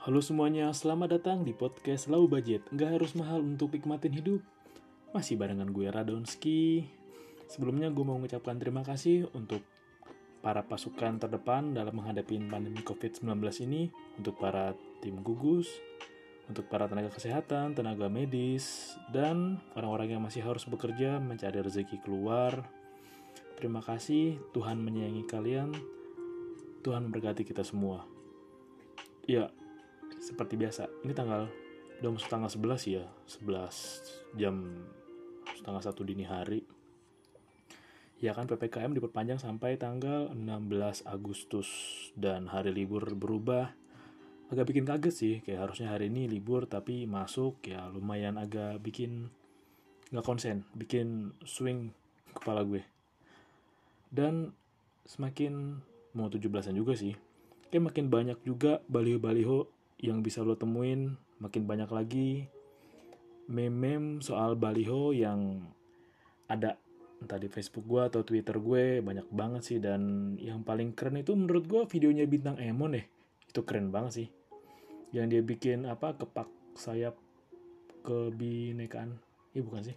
Halo semuanya, selamat datang di podcast Low Budget. Nggak harus mahal untuk nikmatin hidup. Masih barengan gue Radonski. Sebelumnya gue mau mengucapkan terima kasih untuk para pasukan terdepan dalam menghadapi pandemi COVID-19 ini, untuk para tim gugus, untuk para tenaga kesehatan, tenaga medis, dan orang-orang yang masih harus bekerja mencari rezeki keluar. Terima kasih, Tuhan menyayangi kalian, Tuhan memberkati kita semua. Ya, seperti biasa, ini tanggal udah masuk tanggal 11 ya, 11 jam setengah satu dini hari. Ya kan PPKM diperpanjang sampai tanggal 16 Agustus dan hari libur berubah. Agak bikin kaget sih, kayak harusnya hari ini libur tapi masuk ya lumayan agak bikin nggak konsen, bikin swing kepala gue. Dan semakin mau 17-an juga sih. Kayak makin banyak juga baliho-baliho yang bisa lo temuin, makin banyak lagi. Meme-meme soal baliho yang ada entah di Facebook gue atau Twitter gue banyak banget sih. Dan yang paling keren itu menurut gue videonya bintang Emon deh. Itu keren banget sih. Yang dia bikin apa kepak sayap kebinekaan. Iya bukan sih.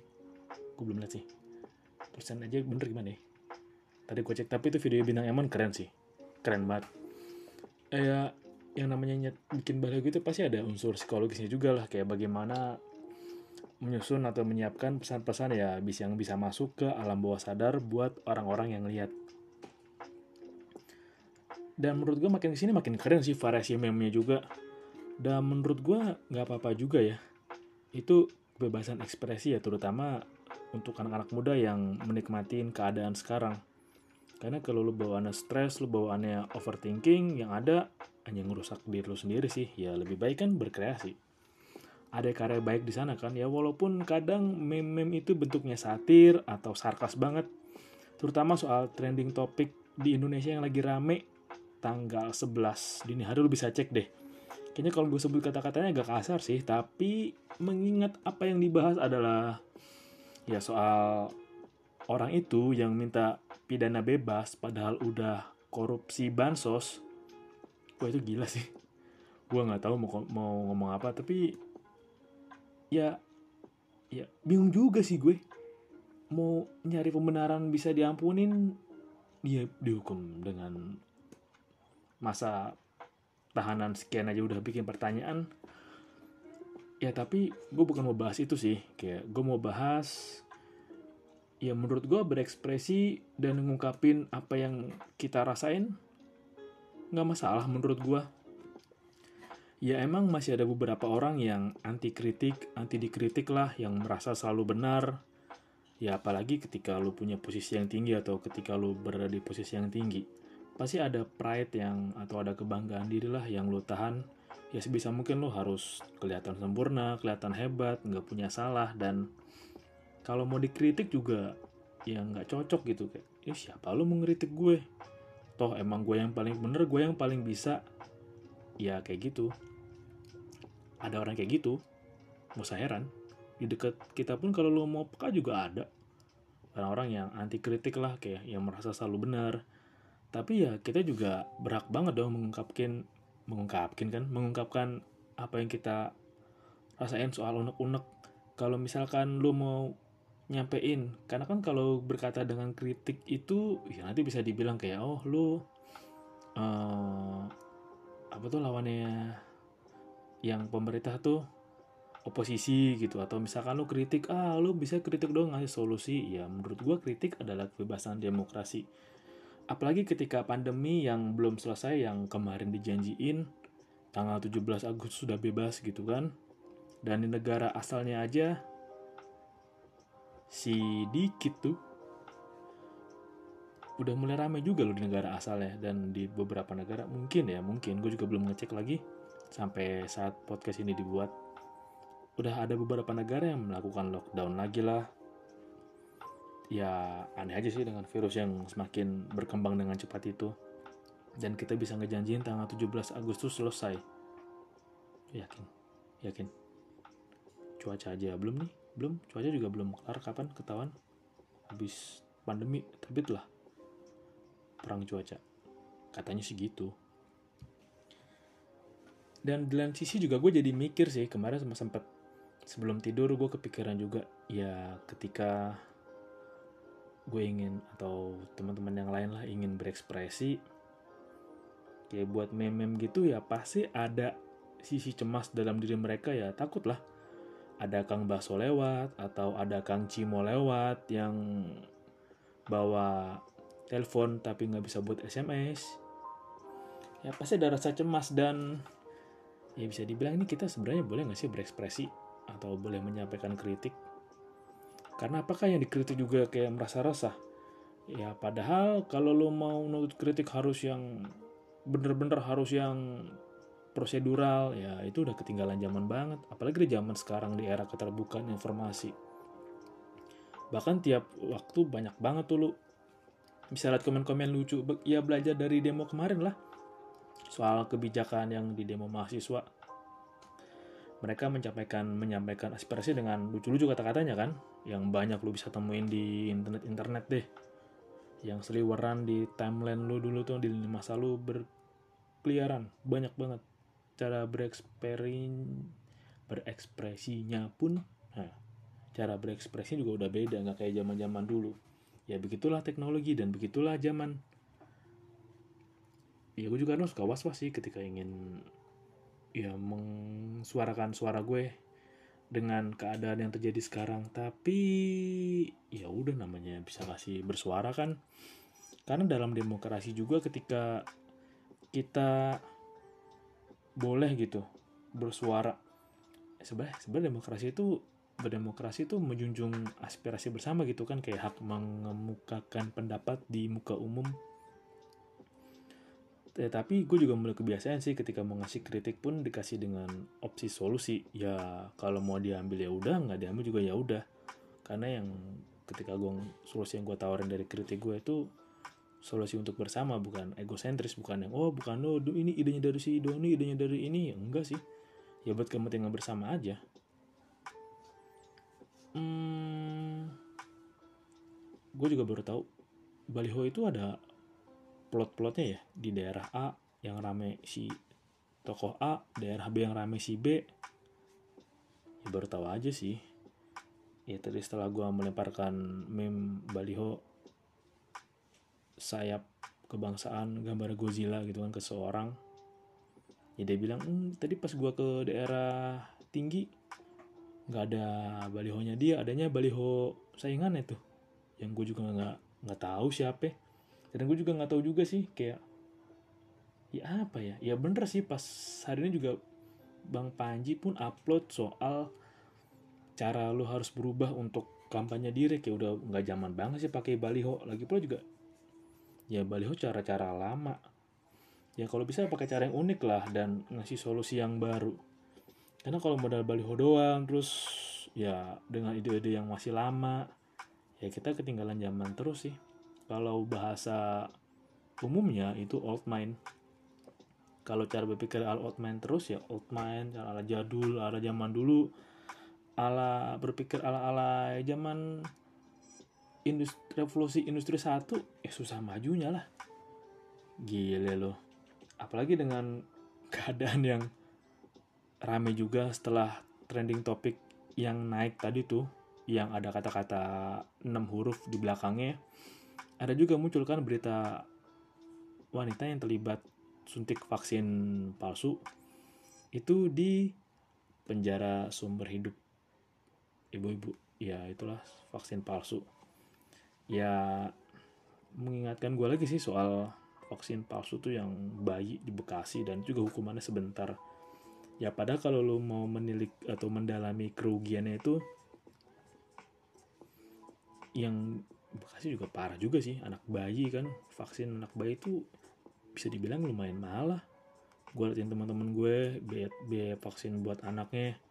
Gue belum lihat sih. Tulisan aja bener gimana ya? Tadi gue cek tapi itu video bintang Emon keren sih. Keren banget. Eh, ya yang namanya nyet, bikin baliho gitu pasti ada unsur psikologisnya juga lah kayak bagaimana menyusun atau menyiapkan pesan-pesan ya bisa yang bisa masuk ke alam bawah sadar buat orang-orang yang lihat. Dan menurut gue makin ke sini makin keren sih variasi meme-nya juga. Dan menurut gue nggak apa-apa juga ya. Itu kebebasan ekspresi ya terutama untuk anak-anak muda yang menikmatin keadaan sekarang. Karena kalau lu bawaannya stres, lu bawaannya overthinking, yang ada hanya ngerusak diri lu sendiri sih. Ya lebih baik kan berkreasi. Ada karya baik di sana kan? Ya walaupun kadang meme-meme itu bentuknya satir atau sarkas banget. Terutama soal trending topik di Indonesia yang lagi rame tanggal 11 dini hari lu bisa cek deh. Kayaknya kalau gue sebut kata-katanya agak kasar sih tapi mengingat apa yang dibahas adalah ya soal orang itu yang minta pidana bebas padahal udah korupsi bansos gue itu gila sih. Gue nggak tahu mau mau ngomong apa tapi ya ya bingung juga sih gue. Mau nyari pembenaran bisa diampunin dia dihukum dengan masa tahanan sekian aja udah bikin pertanyaan. Ya tapi gue bukan mau bahas itu sih. Kayak gue mau bahas ya menurut gue berekspresi dan ngungkapin apa yang kita rasain nggak masalah menurut gue Ya emang masih ada beberapa orang yang anti kritik, anti dikritik lah, yang merasa selalu benar. Ya apalagi ketika lu punya posisi yang tinggi atau ketika lu berada di posisi yang tinggi. Pasti ada pride yang atau ada kebanggaan diri lah yang lu tahan. Ya sebisa mungkin lu harus kelihatan sempurna, kelihatan hebat, nggak punya salah dan kalau mau dikritik juga ya nggak cocok gitu kayak, ya siapa lu mau gue? Toh emang gue yang paling bener, gue yang paling bisa. Ya kayak gitu. Ada orang kayak gitu nggak usah heran di dekat kita pun kalau lo mau peka juga ada. Orang-orang yang anti kritik lah kayak yang merasa selalu benar. Tapi ya kita juga berhak banget dong mengungkapkan mengungkapkan kan mengungkapkan apa yang kita rasain soal unek-unek. Kalau misalkan lo mau nyampein. Karena kan kalau berkata dengan kritik itu ya nanti bisa dibilang kayak oh lo uh, apa tuh lawannya yang pemerintah tuh oposisi gitu. Atau misalkan lu kritik ah lu bisa kritik dong ngasih solusi. Ya menurut gua kritik adalah kebebasan demokrasi. Apalagi ketika pandemi yang belum selesai yang kemarin dijanjiin tanggal 17 Agustus sudah bebas gitu kan. Dan di negara asalnya aja si dikit tuh. Udah mulai rame juga loh di negara asalnya dan di beberapa negara mungkin ya mungkin. Gue juga belum ngecek lagi sampai saat podcast ini dibuat. Udah ada beberapa negara yang melakukan lockdown lagi lah. Ya aneh aja sih dengan virus yang semakin berkembang dengan cepat itu. Dan kita bisa ngejanjiin tanggal 17 Agustus selesai. Yakin? Yakin? Cuaca aja belum nih belum cuaca juga belum kelar kapan ketahuan? Habis pandemi terbit lah. Perang cuaca. Katanya sih gitu. Dan di lain sisi juga gue jadi mikir sih kemarin sama sempat sebelum tidur gue kepikiran juga ya ketika gue ingin atau teman-teman yang lain lah ingin berekspresi kayak buat meme-meme gitu ya pasti ada sisi cemas dalam diri mereka ya takut lah ada Kang Baso lewat atau ada Kang Cimo lewat yang bawa telepon tapi nggak bisa buat SMS ya pasti ada rasa cemas dan ya bisa dibilang ini kita sebenarnya boleh nggak sih berekspresi atau boleh menyampaikan kritik? Karena apakah yang dikritik juga kayak merasa resah? Ya padahal kalau lo mau nutut kritik harus yang bener-bener harus yang prosedural ya itu udah ketinggalan zaman banget apalagi di zaman sekarang di era keterbukaan informasi. Bahkan tiap waktu banyak banget tuh lu. Bisa lihat komen-komen lucu ya belajar dari demo kemarin lah. Soal kebijakan yang di demo mahasiswa. Mereka menyampaikan menyampaikan aspirasi dengan lucu-lucu kata-katanya kan yang banyak lu bisa temuin di internet-internet deh. Yang seliweran di timeline lu dulu tuh di masa lu berkeliaran banyak banget cara bereksperin berekspresinya pun nah, cara berekspresi juga udah beda nggak kayak zaman zaman dulu. Ya begitulah teknologi dan begitulah zaman. Ya gue juga harus suka was was sih ketika ingin ya mengsuarakan suara gue dengan keadaan yang terjadi sekarang. Tapi ya udah namanya bisa kasih bersuara kan. Karena dalam demokrasi juga ketika kita boleh gitu bersuara. Sebenarnya sebenarnya demokrasi itu berdemokrasi itu menjunjung aspirasi bersama gitu kan kayak hak mengemukakan pendapat di muka umum. Tapi gue juga mulai kebiasaan sih ketika mau ngasih kritik pun dikasih dengan opsi solusi. Ya kalau mau diambil ya udah nggak diambil juga ya udah. Karena yang ketika gue solusi yang gue tawarin dari kritik gue itu solusi untuk bersama bukan egosentris bukan yang oh bukan lo oh, ini idenya dari si ini idenya dari ini. Ya, enggak sih. Ya buat kepentingan bersama aja. Hmm, gue juga baru tahu baliho itu ada plot-plotnya ya di daerah A yang rame si tokoh A daerah B yang rame si B. Ya baru tahu aja sih. Ya tadi setelah gue melemparkan meme baliho sayap kebangsaan gambar Godzilla gitu kan ke seorang. Ya dia bilang hm, tadi pas gua ke daerah tinggi nggak ada balihonya. Dia adanya baliho saingan itu yang gue juga nggak nggak tahu siapa. Dan gue juga nggak tahu juga sih kayak ya apa ya? Ya bener sih pas hari ini juga bang Panji pun upload soal cara lu harus berubah untuk kampanye diri. Kayak udah nggak zaman banget sih pakai baliho. Lagi pula juga ya baliho cara-cara lama. Ya kalau bisa pakai cara yang unik lah dan ngasih solusi yang baru. Karena kalau modal baliho doang terus ya dengan ide-ide yang masih lama ya kita ketinggalan zaman terus sih. Kalau bahasa umumnya itu old mind. Kalau cara berpikir ala old mind terus ya old mind ala jadul ala zaman dulu ala berpikir ala ala zaman industri, revolusi industri satu ya susah majunya lah. Gile loh apalagi dengan keadaan yang rame juga setelah trending topik yang naik tadi tuh yang ada kata-kata 6 huruf di belakangnya. Ada juga muncul kan berita wanita yang terlibat suntik vaksin palsu. Itu di penjara sumber hidup ibu-ibu. Ya itulah vaksin palsu ya mengingatkan gue lagi sih soal vaksin palsu tuh yang bayi di Bekasi dan juga hukumannya sebentar. Ya padahal kalau lo mau menilik atau mendalami kerugiannya itu yang Bekasi juga parah juga sih. Anak bayi kan vaksin anak bayi itu bisa dibilang lumayan mahal lah. Gue liatin teman-teman gue biaya, biaya vaksin buat anaknya.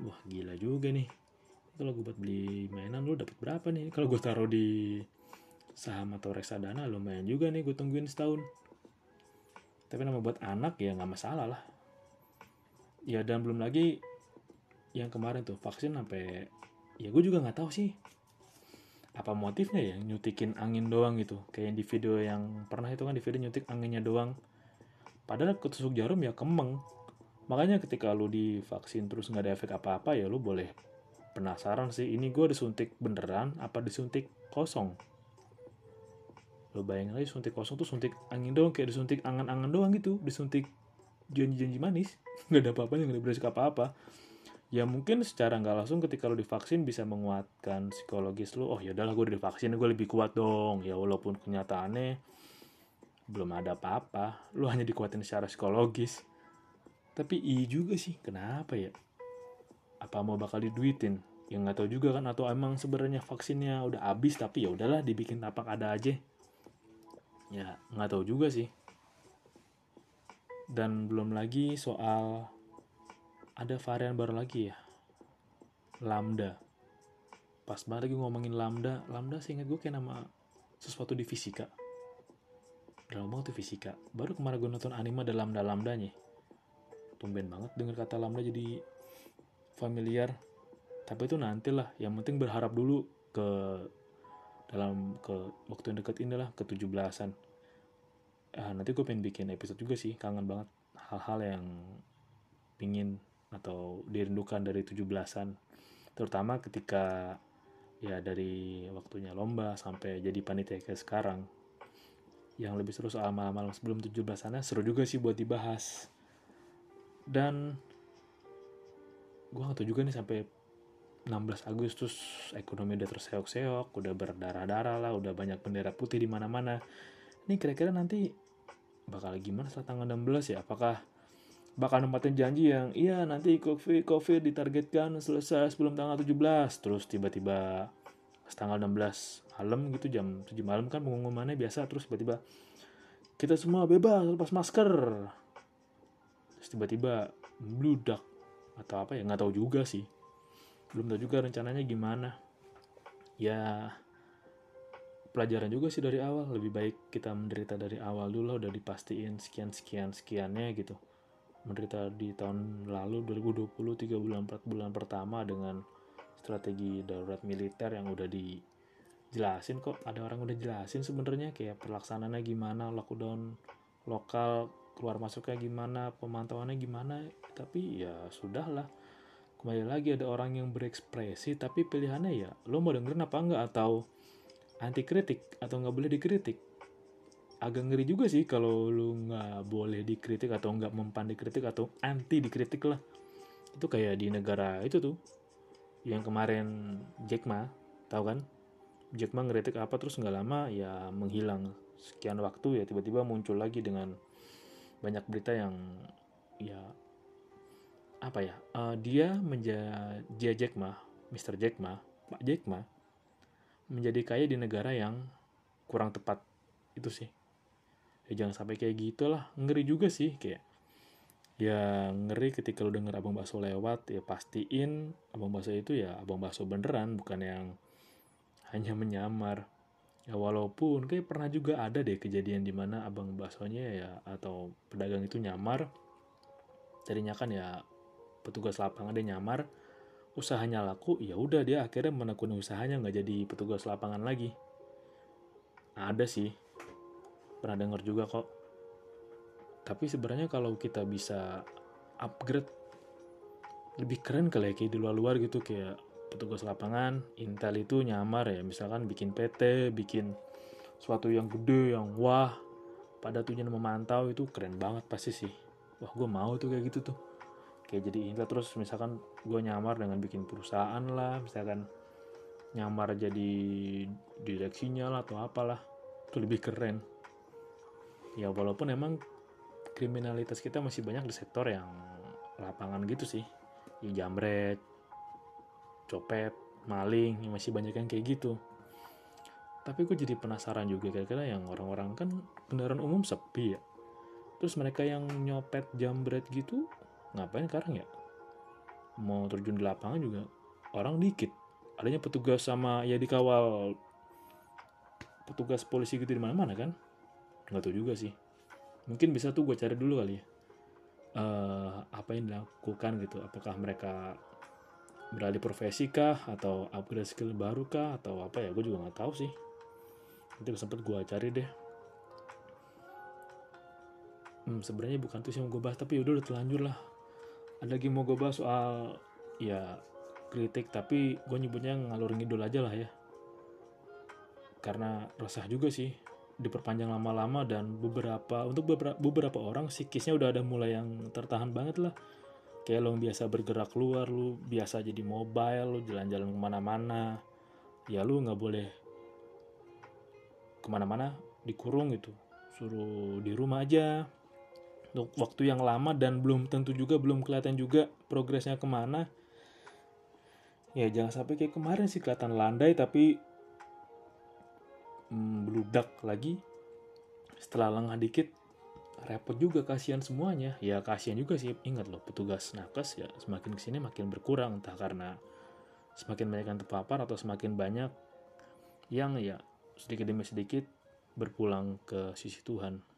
Wah gila juga nih kalau gue buat beli mainan lu dapat berapa nih? Kalau gue taruh di saham atau reksadana lumayan juga nih gue tungguin setahun. Tapi nama buat anak ya nggak masalah lah. Ya dan belum lagi yang kemarin tuh vaksin sampai ya gue juga nggak tahu sih. Apa motifnya ya nyutikin angin doang gitu? Kayak di video yang pernah itu kan di video nyutik anginnya doang. Padahal ketusuk jarum ya kemeng. Makanya ketika lu divaksin terus nggak ada efek apa-apa ya lu boleh penasaran sih ini gue disuntik beneran apa disuntik kosong? Lo bayangin aja suntik kosong tuh suntik angin doang kayak disuntik angan-angan doang gitu disuntik janji-janji manis. Nggak ada apa-apa nggak ada beresiko apa-apa. Ya mungkin secara nggak langsung ketika lo divaksin bisa menguatkan psikologis lo oh ya udahlah gue udah divaksin gue lebih kuat dong. Ya walaupun kenyataannya belum ada apa-apa lo hanya dikuatin secara psikologis. Tapi iya juga sih kenapa ya apa mau bakal diduitin? Yang nggak tahu juga kan atau emang sebenarnya vaksinnya udah habis tapi ya udahlah dibikin tapak ada aja. Ya nggak tahu juga sih. Dan belum lagi soal ada varian baru lagi ya. Lambda. Pas banget lagi ngomongin lambda. Lambda ingat gue kayak nama sesuatu di fisika. Dalam banget tuh fisika. Baru kemarin gue nonton anime ada lambda lambdanya tumben banget dengar kata lambda jadi familiar. Tapi itu nantilah yang penting berharap dulu ke dalam ke waktu yang dekat inilah ke 17-an ah, nanti gue pengen bikin episode juga sih kangen banget. Hal-hal yang pingin atau dirindukan dari 17-an terutama ketika ya dari waktunya lomba sampai jadi panitia ke sekarang. Yang lebih seru soal malam-malam sebelum 17-an seru juga sih buat dibahas. Dan gue gak tau juga nih sampai 16 Agustus ekonomi udah terseok-seok, udah berdarah-darah lah, udah banyak bendera putih di mana-mana. Ini kira-kira nanti bakal gimana setelah tanggal 16 ya? Apakah bakal nempatin janji yang iya nanti COVID, COVID ditargetkan selesai sebelum tanggal 17 terus tiba-tiba tanggal 16 malam gitu jam 7 malam kan pengumumannya biasa terus tiba-tiba kita semua bebas lepas masker terus tiba-tiba bludak atau apa ya nggak tahu juga sih. Belum tahu juga rencananya gimana. Ya pelajaran juga sih dari awal. Lebih baik kita menderita dari awal dulu udah dipastiin sekian sekian sekiannya gitu. Menderita di tahun lalu 2020 3 bulan 4 bulan pertama dengan strategi darurat militer yang udah dijelasin kok. Ada orang udah jelasin sebenarnya kayak pelaksanaannya gimana lockdown lokal keluar masuknya gimana pemantauannya gimana tapi ya sudahlah. Kembali lagi ada orang yang berekspresi tapi pilihannya ya lo mau dengerin apa enggak? Atau anti kritik atau nggak boleh dikritik? Agak ngeri juga sih kalau lu nggak boleh dikritik atau nggak mempan dikritik atau anti dikritik lah. Itu kayak di negara itu tuh. Yang kemarin Jack Ma tahu kan? Jack Ma ngeritik apa terus nggak lama ya menghilang. Sekian waktu ya tiba-tiba muncul lagi dengan banyak berita yang ya apa ya uh, dia menjadi Jack Ma Mr. Jack Ma Pak Jack Ma menjadi kaya di negara yang kurang tepat. Itu sih. Ya jangan sampai kayak gitulah. Ngeri juga sih kayak ya ngeri ketika lu denger abang bakso lewat ya pastiin abang bakso itu ya abang bakso beneran bukan yang hanya menyamar. Ya walaupun kayak pernah juga ada deh kejadian di mana abang baksonya ya atau pedagang itu nyamar. Tadinya kan ya petugas lapangan dia nyamar usahanya laku ya udah dia akhirnya menekuni usahanya nggak jadi petugas lapangan lagi. Ada sih. Pernah dengar juga kok. Tapi sebenarnya kalau kita bisa upgrade lebih keren kali ya kayak di luar-luar gitu kayak petugas lapangan Intel itu nyamar ya misalkan bikin PT bikin suatu yang gede yang wah pada tujuan memantau itu keren banget pasti sih. Wah gue mau tuh kayak gitu tuh kayak jadi Intel terus misalkan gue nyamar dengan bikin perusahaan lah misalkan nyamar jadi direksinya lah atau apalah itu lebih keren. Ya walaupun emang kriminalitas kita masih banyak di sektor yang lapangan gitu sih. Ya jambret copet maling ya masih banyak yang kayak gitu. Tapi gue jadi penasaran juga kira-kira yang orang-orang kan kendaraan umum sepi ya. Terus mereka yang nyopet jambret gitu ngapain sekarang ya? Mau terjun di lapangan juga orang dikit. Adanya petugas sama ya dikawal petugas polisi gitu di mana-mana kan? Nggak tahu juga sih. Mungkin bisa tuh gue cari dulu kali ya. Uh, apa yang dilakukan gitu? Apakah mereka beralih profesi kah? Atau upgrade skill baru kah? Atau apa ya? Gue juga nggak tahu sih. Nanti sempet gue cari deh. Hmm, sebenarnya bukan tuh sih yang gue bahas tapi udah udah terlanjur lah lagi mau gue bahas soal ya kritik tapi gue nyebutnya ngalur ngidul aja lah ya. Karena resah juga sih diperpanjang lama-lama dan beberapa untuk beberapa, beberapa orang psikisnya udah ada mulai yang tertahan banget lah. Kayak lo biasa bergerak keluar lu biasa jadi mobile lu jalan-jalan ke mana-mana. Ya lu nggak boleh ke mana-mana dikurung gitu. Suruh di rumah aja untuk waktu yang lama dan belum tentu juga belum kelihatan juga progresnya ke mana. Ya jangan sampai kayak kemarin sih kelihatan landai tapi hmm, beludak lagi. Setelah lengah dikit repot juga kasihan semuanya. Ya kasihan juga sih. Ingat loh petugas nakes ya semakin ke sini makin berkurang. Entah karena semakin banyak yang terpapar atau semakin banyak yang ya sedikit demi sedikit berpulang ke sisi Tuhan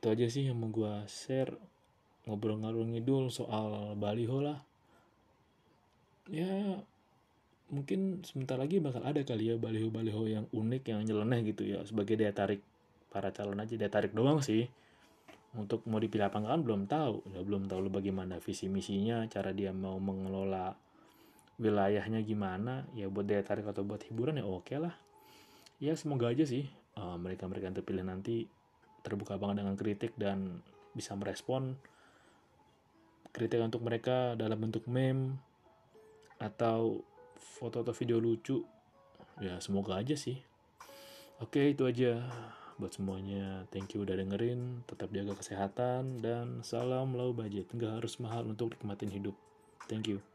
itu aja sih yang mau gue share. Ngobrol ngalur ngidul soal baliho lah. Ya mungkin sebentar lagi bakal ada kali ya baliho-baliho yang unik yang nyeleneh gitu ya. Sebagai daya tarik para calon aja daya tarik doang sih. Untuk mau dipilih apa enggak kan belum tahu. Ya belum tahu lu bagaimana visi misinya cara dia mau mengelola wilayahnya gimana. Ya buat daya tarik atau buat hiburan ya oke lah. Ya semoga aja sih uh, mereka-mereka yang terpilih nanti terbuka banget dengan kritik dan bisa merespon kritik untuk mereka dalam bentuk meme atau foto atau video lucu. Ya semoga aja sih. Oke itu aja buat semuanya. Thank you udah dengerin. Tetap jaga kesehatan dan salam low budget. Nggak harus mahal untuk nikmatin hidup. Thank you